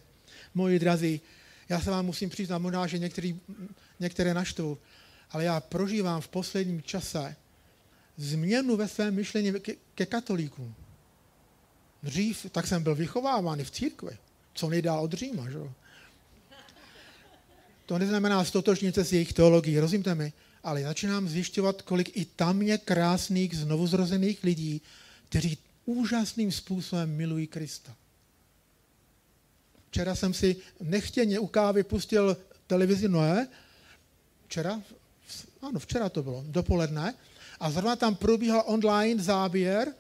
Moji drazí, já se vám musím přiznat, možná, že některý, některé naštvu, ale já prožívám v posledním čase změnu ve svém myšlení ke, ke katolíkům. Dřív, tak jsem byl vychováván v církvi, co nejdál od Říma, že? To neznamená stotožnit se s jejich teologií, rozumíte mi? Ale začínám zjišťovat, kolik i tam je krásných, znovuzrozených lidí, kteří úžasným způsobem milují Krista. Včera jsem si nechtěně u kávy pustil televizi Noé, včera, ano, včera to bylo, dopoledne, a zrovna tam probíhal online záběr,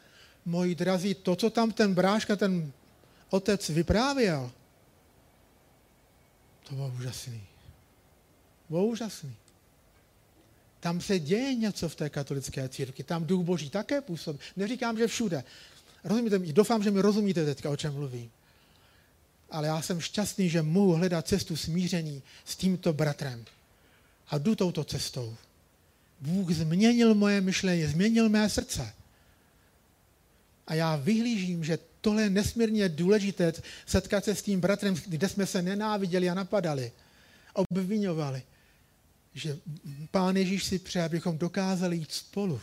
moji drazí, to, co tam ten bráška, ten otec vyprávěl, to bylo úžasný. Bylo úžasný. Tam se děje něco v té katolické církvi, tam duch boží také působí. Neříkám, že všude. Rozumíte? Doufám, že mi rozumíte teďka, o čem mluvím. Ale já jsem šťastný, že mohu hledat cestu smíření s tímto bratrem. A jdu touto cestou. Bůh změnil moje myšlení, změnil mé srdce. A já vyhlížím, že tohle je nesmírně důležité, setkat se s tím bratrem, kde jsme se nenáviděli a napadali, obvinovali že Pán Ježíš si přeje, abychom dokázali jít spolu.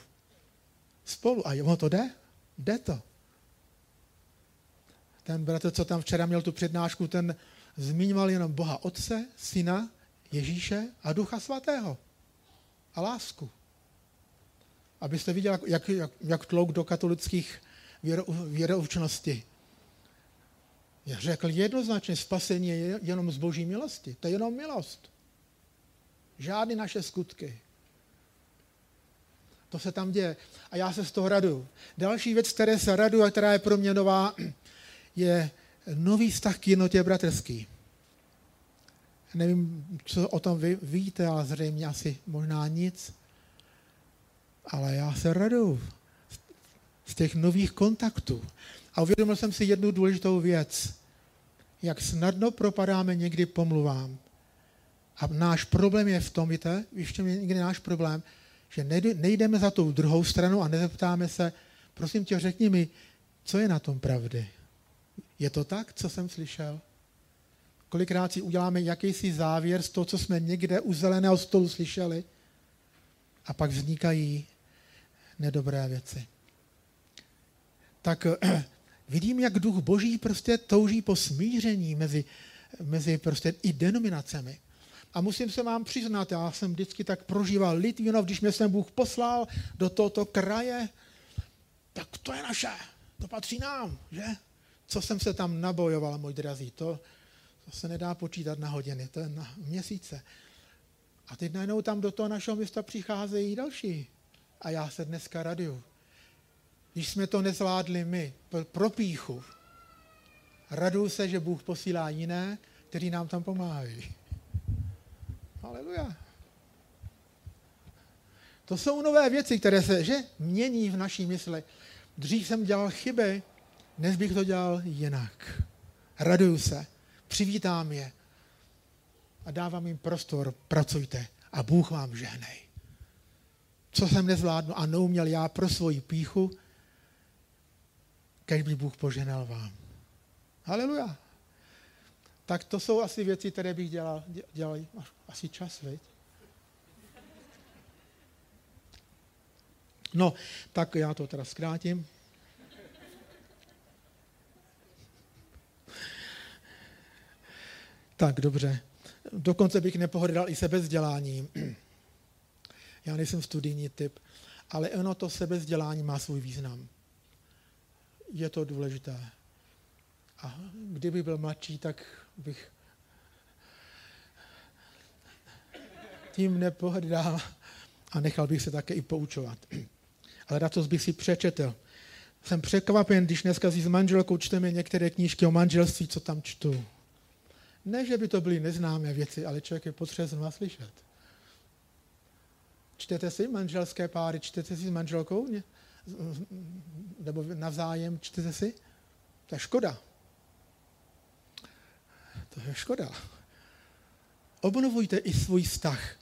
Spolu. A ono to jde? Jde to. Ten bratr, co tam včera měl tu přednášku, ten zmiňoval jenom Boha Otce, Syna, Ježíše a Ducha Svatého. A lásku. Abyste viděli, jak, jak, jak tlouk do katolických věro, věroučnosti. Řekl jednoznačně, spasení je jenom z boží milosti. To je jenom milost. Žádné naše skutky. To se tam děje. A já se z toho radu. Další věc, které se radu a která je pro mě nová, je nový vztah k jednotě bratrský. Nevím, co o tom vy víte, ale zřejmě asi možná nic. Ale já se radu z těch nových kontaktů. A uvědomil jsem si jednu důležitou věc. Jak snadno propadáme někdy pomluvám. A náš problém je v tom, víte, ještě někdy náš problém, že nejdeme za tou druhou stranu a nezeptáme se, prosím tě, řekni mi, co je na tom pravdy. Je to tak, co jsem slyšel? Kolikrát si uděláme jakýsi závěr z toho, co jsme někde u zeleného stolu slyšeli a pak vznikají nedobré věci. Tak vidím, jak duch boží prostě touží po smíření mezi, mezi prostě i denominacemi. A musím se vám přiznat, já jsem vždycky tak prožíval Litvinov, když mě jsem Bůh poslal do tohoto kraje, tak to je naše, to patří nám, že? Co jsem se tam nabojoval, můj drazí, to, to se nedá počítat na hodiny, to je na měsíce. A teď najednou tam do toho našeho města přicházejí další. A já se dneska raduju. Když jsme to nezvládli my, pro píchu, raduju se, že Bůh posílá jiné, kteří nám tam pomáhají. Haleluja. To jsou nové věci, které se že mění v naší mysli. Dřív jsem dělal chyby, dnes bych to dělal jinak. Raduju se, přivítám je a dávám jim prostor, pracujte a Bůh vám žehnej. Co jsem nezvládnu a neuměl já pro svoji píchu, kež by Bůh poženal vám. Haleluja. Tak to jsou asi věci, které bych dělal, dělal asi čas, veď? No, tak já to teda zkrátím. Tak, dobře. Dokonce bych nepohodal i sebezděláním. Já nejsem studijní typ, ale ono to sebezdělání má svůj význam. Je to důležité. A kdyby byl mladší, tak bych tím nepohrdal a nechal bych se také i poučovat. Ale radost bych si přečetl. Jsem překvapen, když dneska si s manželkou čteme některé knížky o manželství, co tam čtu. Ne, že by to byly neznámé věci, ale člověk je potřeba znova slyšet. Čtete si manželské páry, čtete si s manželkou? Nebo navzájem čtete si? To je škoda. To je škoda. Obnovujte i svůj vztah.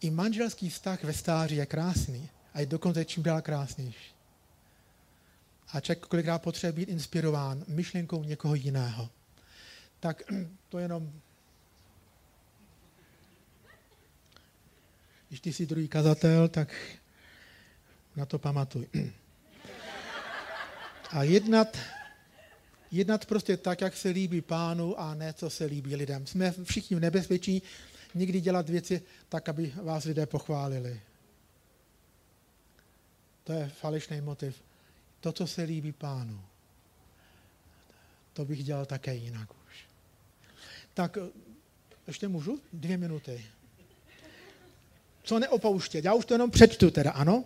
I manželský vztah ve stáří je krásný a je dokonce čím dál krásnější. A člověk kolikrát potřebuje být inspirován myšlenkou někoho jiného. Tak to jenom... Když ty jsi druhý kazatel, tak na to pamatuj. A jednat, jednat prostě tak, jak se líbí pánu a ne, co se líbí lidem. Jsme všichni v nebezpečí někdy dělat věci tak, aby vás lidé pochválili. To je falešný motiv. To, co se líbí pánu, to bych dělal také jinak už. Tak ještě můžu? Dvě minuty. Co neopouštět? Já už to jenom přečtu teda, ano?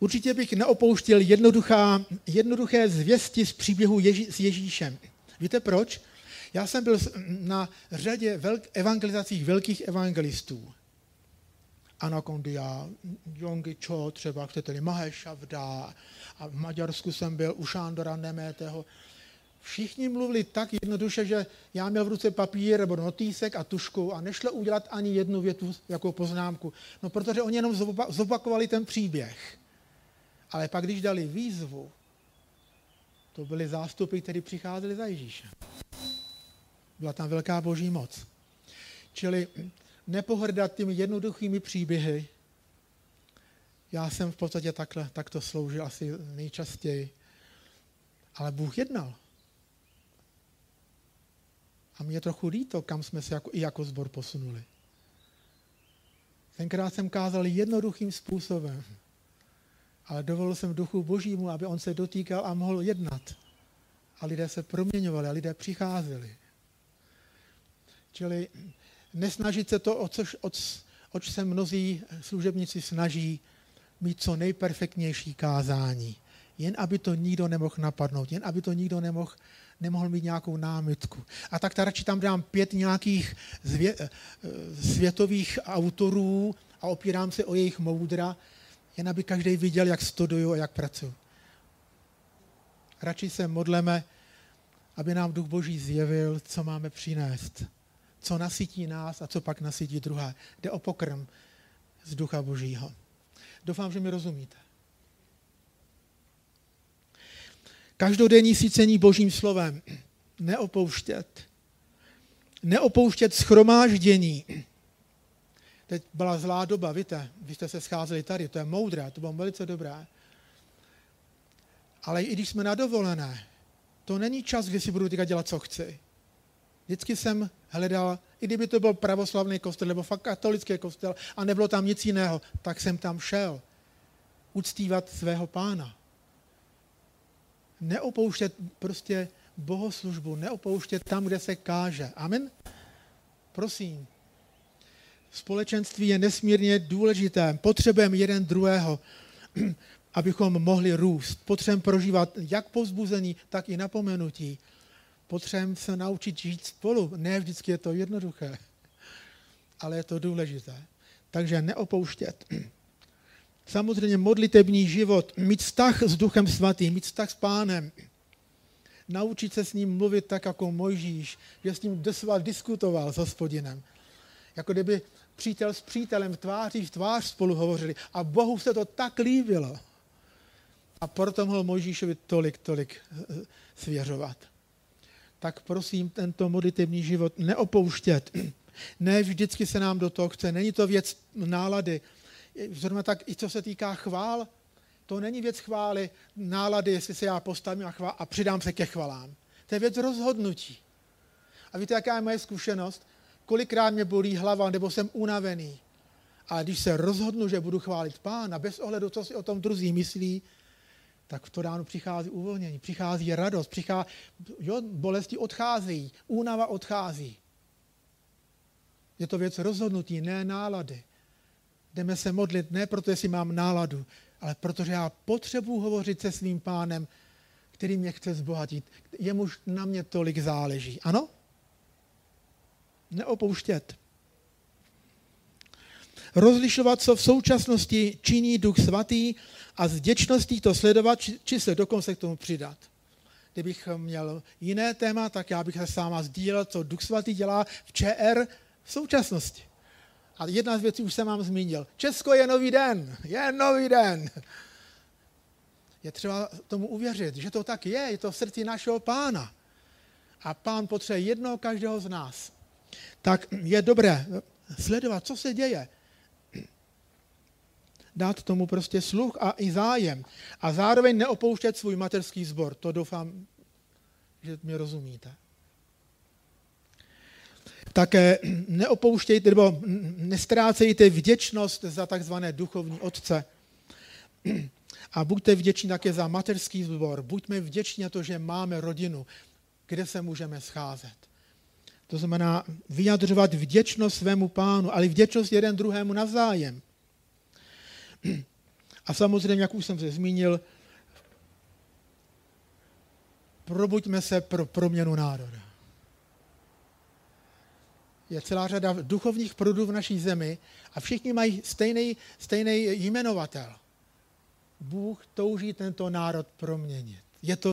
Určitě bych neopouštěl jednoduchá, jednoduché zvěsti z příběhu Ježí, s Ježíšem. Víte proč? Já jsem byl na řadě velk, evangelizacích velkých evangelistů. Anakondia, Jongi Cho, třeba chcete-li Maheshavda, a v Maďarsku jsem byl u Šándora Neméteho. Všichni mluvili tak jednoduše, že já měl v ruce papír nebo notýsek a tušku a nešlo udělat ani jednu větu jako poznámku. No protože oni jenom zopakovali ten příběh. Ale pak, když dali výzvu, to byly zástupy, které přicházely za Ježíšem. Byla tam velká boží moc. Čili nepohrdat těmi jednoduchými příběhy. Já jsem v podstatě takhle, takto sloužil asi nejčastěji. Ale Bůh jednal. A mě trochu líto, kam jsme se jako, i jako zbor posunuli. Tenkrát jsem kázal jednoduchým způsobem, ale dovolil jsem duchu božímu, aby on se dotýkal a mohl jednat. A lidé se proměňovali a lidé přicházeli. Čili nesnažit se to, o což, oč, oč se mnozí služebníci snaží, mít co nejperfektnější kázání. Jen aby to nikdo nemohl napadnout, jen aby to nikdo nemohl, nemohl mít nějakou námitku. A tak radši tam dám pět nějakých zvě, eh, světových autorů a opírám se o jejich moudra, jen aby každý viděl, jak studuju a jak pracuju. Radši se modleme, aby nám Duch Boží zjevil, co máme přinést co nasytí nás a co pak nasytí druhé. Jde o pokrm z Ducha Božího. Doufám, že mi rozumíte. Každodenní sícení Božím slovem. Neopouštět. Neopouštět schromáždění. Teď byla zlá doba, víte, vy jste se scházeli tady, to je moudré, to bylo velice dobré. Ale i když jsme na dovolené, to není čas, kdy si budu teďka dělat, co chci. Vždycky jsem hledal, i kdyby to byl pravoslavný kostel nebo fakt katolický kostel a nebylo tam nic jiného, tak jsem tam šel uctívat svého pána. Neopouštět prostě bohoslužbu, neopouštět tam, kde se káže. Amen? Prosím. Společenství je nesmírně důležité. Potřebujeme jeden druhého, abychom mohli růst. Potřebujeme prožívat jak povzbuzení, tak i napomenutí. Potřebujeme se naučit žít spolu. Ne vždycky je to jednoduché, ale je to důležité. Takže neopouštět. Samozřejmě modlitební život, mít vztah s Duchem Svatým, mít vztah s Pánem, naučit se s ním mluvit tak jako Mojžíš, že s ním doslova diskutoval s hospodinem. Jako kdyby přítel s přítelem tváří v tvář spolu hovořili. A Bohu se to tak líbilo. A proto mohl Mojžíšovi tolik, tolik eh, svěřovat. Tak prosím, tento modlitevní život neopouštět. Ne vždycky se nám do toho chce. Není to věc nálady. Zrovna tak i co se týká chvál, to není věc chvály, nálady, jestli se já postavím a, chvál, a přidám se ke chvalám. To je věc rozhodnutí. A víte, jaká je moje zkušenost? Kolikrát mě bolí hlava, nebo jsem unavený. A když se rozhodnu, že budu chválit pána, bez ohledu, co si o tom druzí myslí, tak v to ráno přichází uvolnění, přichází radost, přichází, jo, bolesti odcházejí, únava odchází. Je to věc rozhodnutí, ne nálady. Jdeme se modlit ne proto, jestli mám náladu, ale protože já potřebuji hovořit se svým pánem, který mě chce zbohatit. Jemuž na mě tolik záleží. Ano? Neopouštět. Rozlišovat, co v současnosti činí Duch Svatý a s vděčností to sledovat, či, či se dokonce k tomu přidat. Kdybych měl jiné téma, tak já bych se s váma sdílel, co Duch Svatý dělá v ČR v současnosti. A jedna z věcí už jsem vám zmínil. Česko je nový den. Je nový den. Je třeba tomu uvěřit, že to tak je. Je to v srdci našeho pána. A pán potřebuje jednoho každého z nás. Tak je dobré sledovat, co se děje. Dát tomu prostě sluch a i zájem. A zároveň neopouštět svůj materský sbor. To doufám, že mě rozumíte také neopouštějte nebo nestrácejte vděčnost za takzvané duchovní otce. A buďte vděční také za materský zbor. Buďme vděční za to, že máme rodinu, kde se můžeme scházet. To znamená vyjadřovat vděčnost svému pánu, ale vděčnost jeden druhému navzájem. A samozřejmě, jak už jsem se zmínil, probuďme se pro proměnu národa je celá řada duchovních prudů v naší zemi a všichni mají stejný, stejný jmenovatel. Bůh touží tento národ proměnit. Je to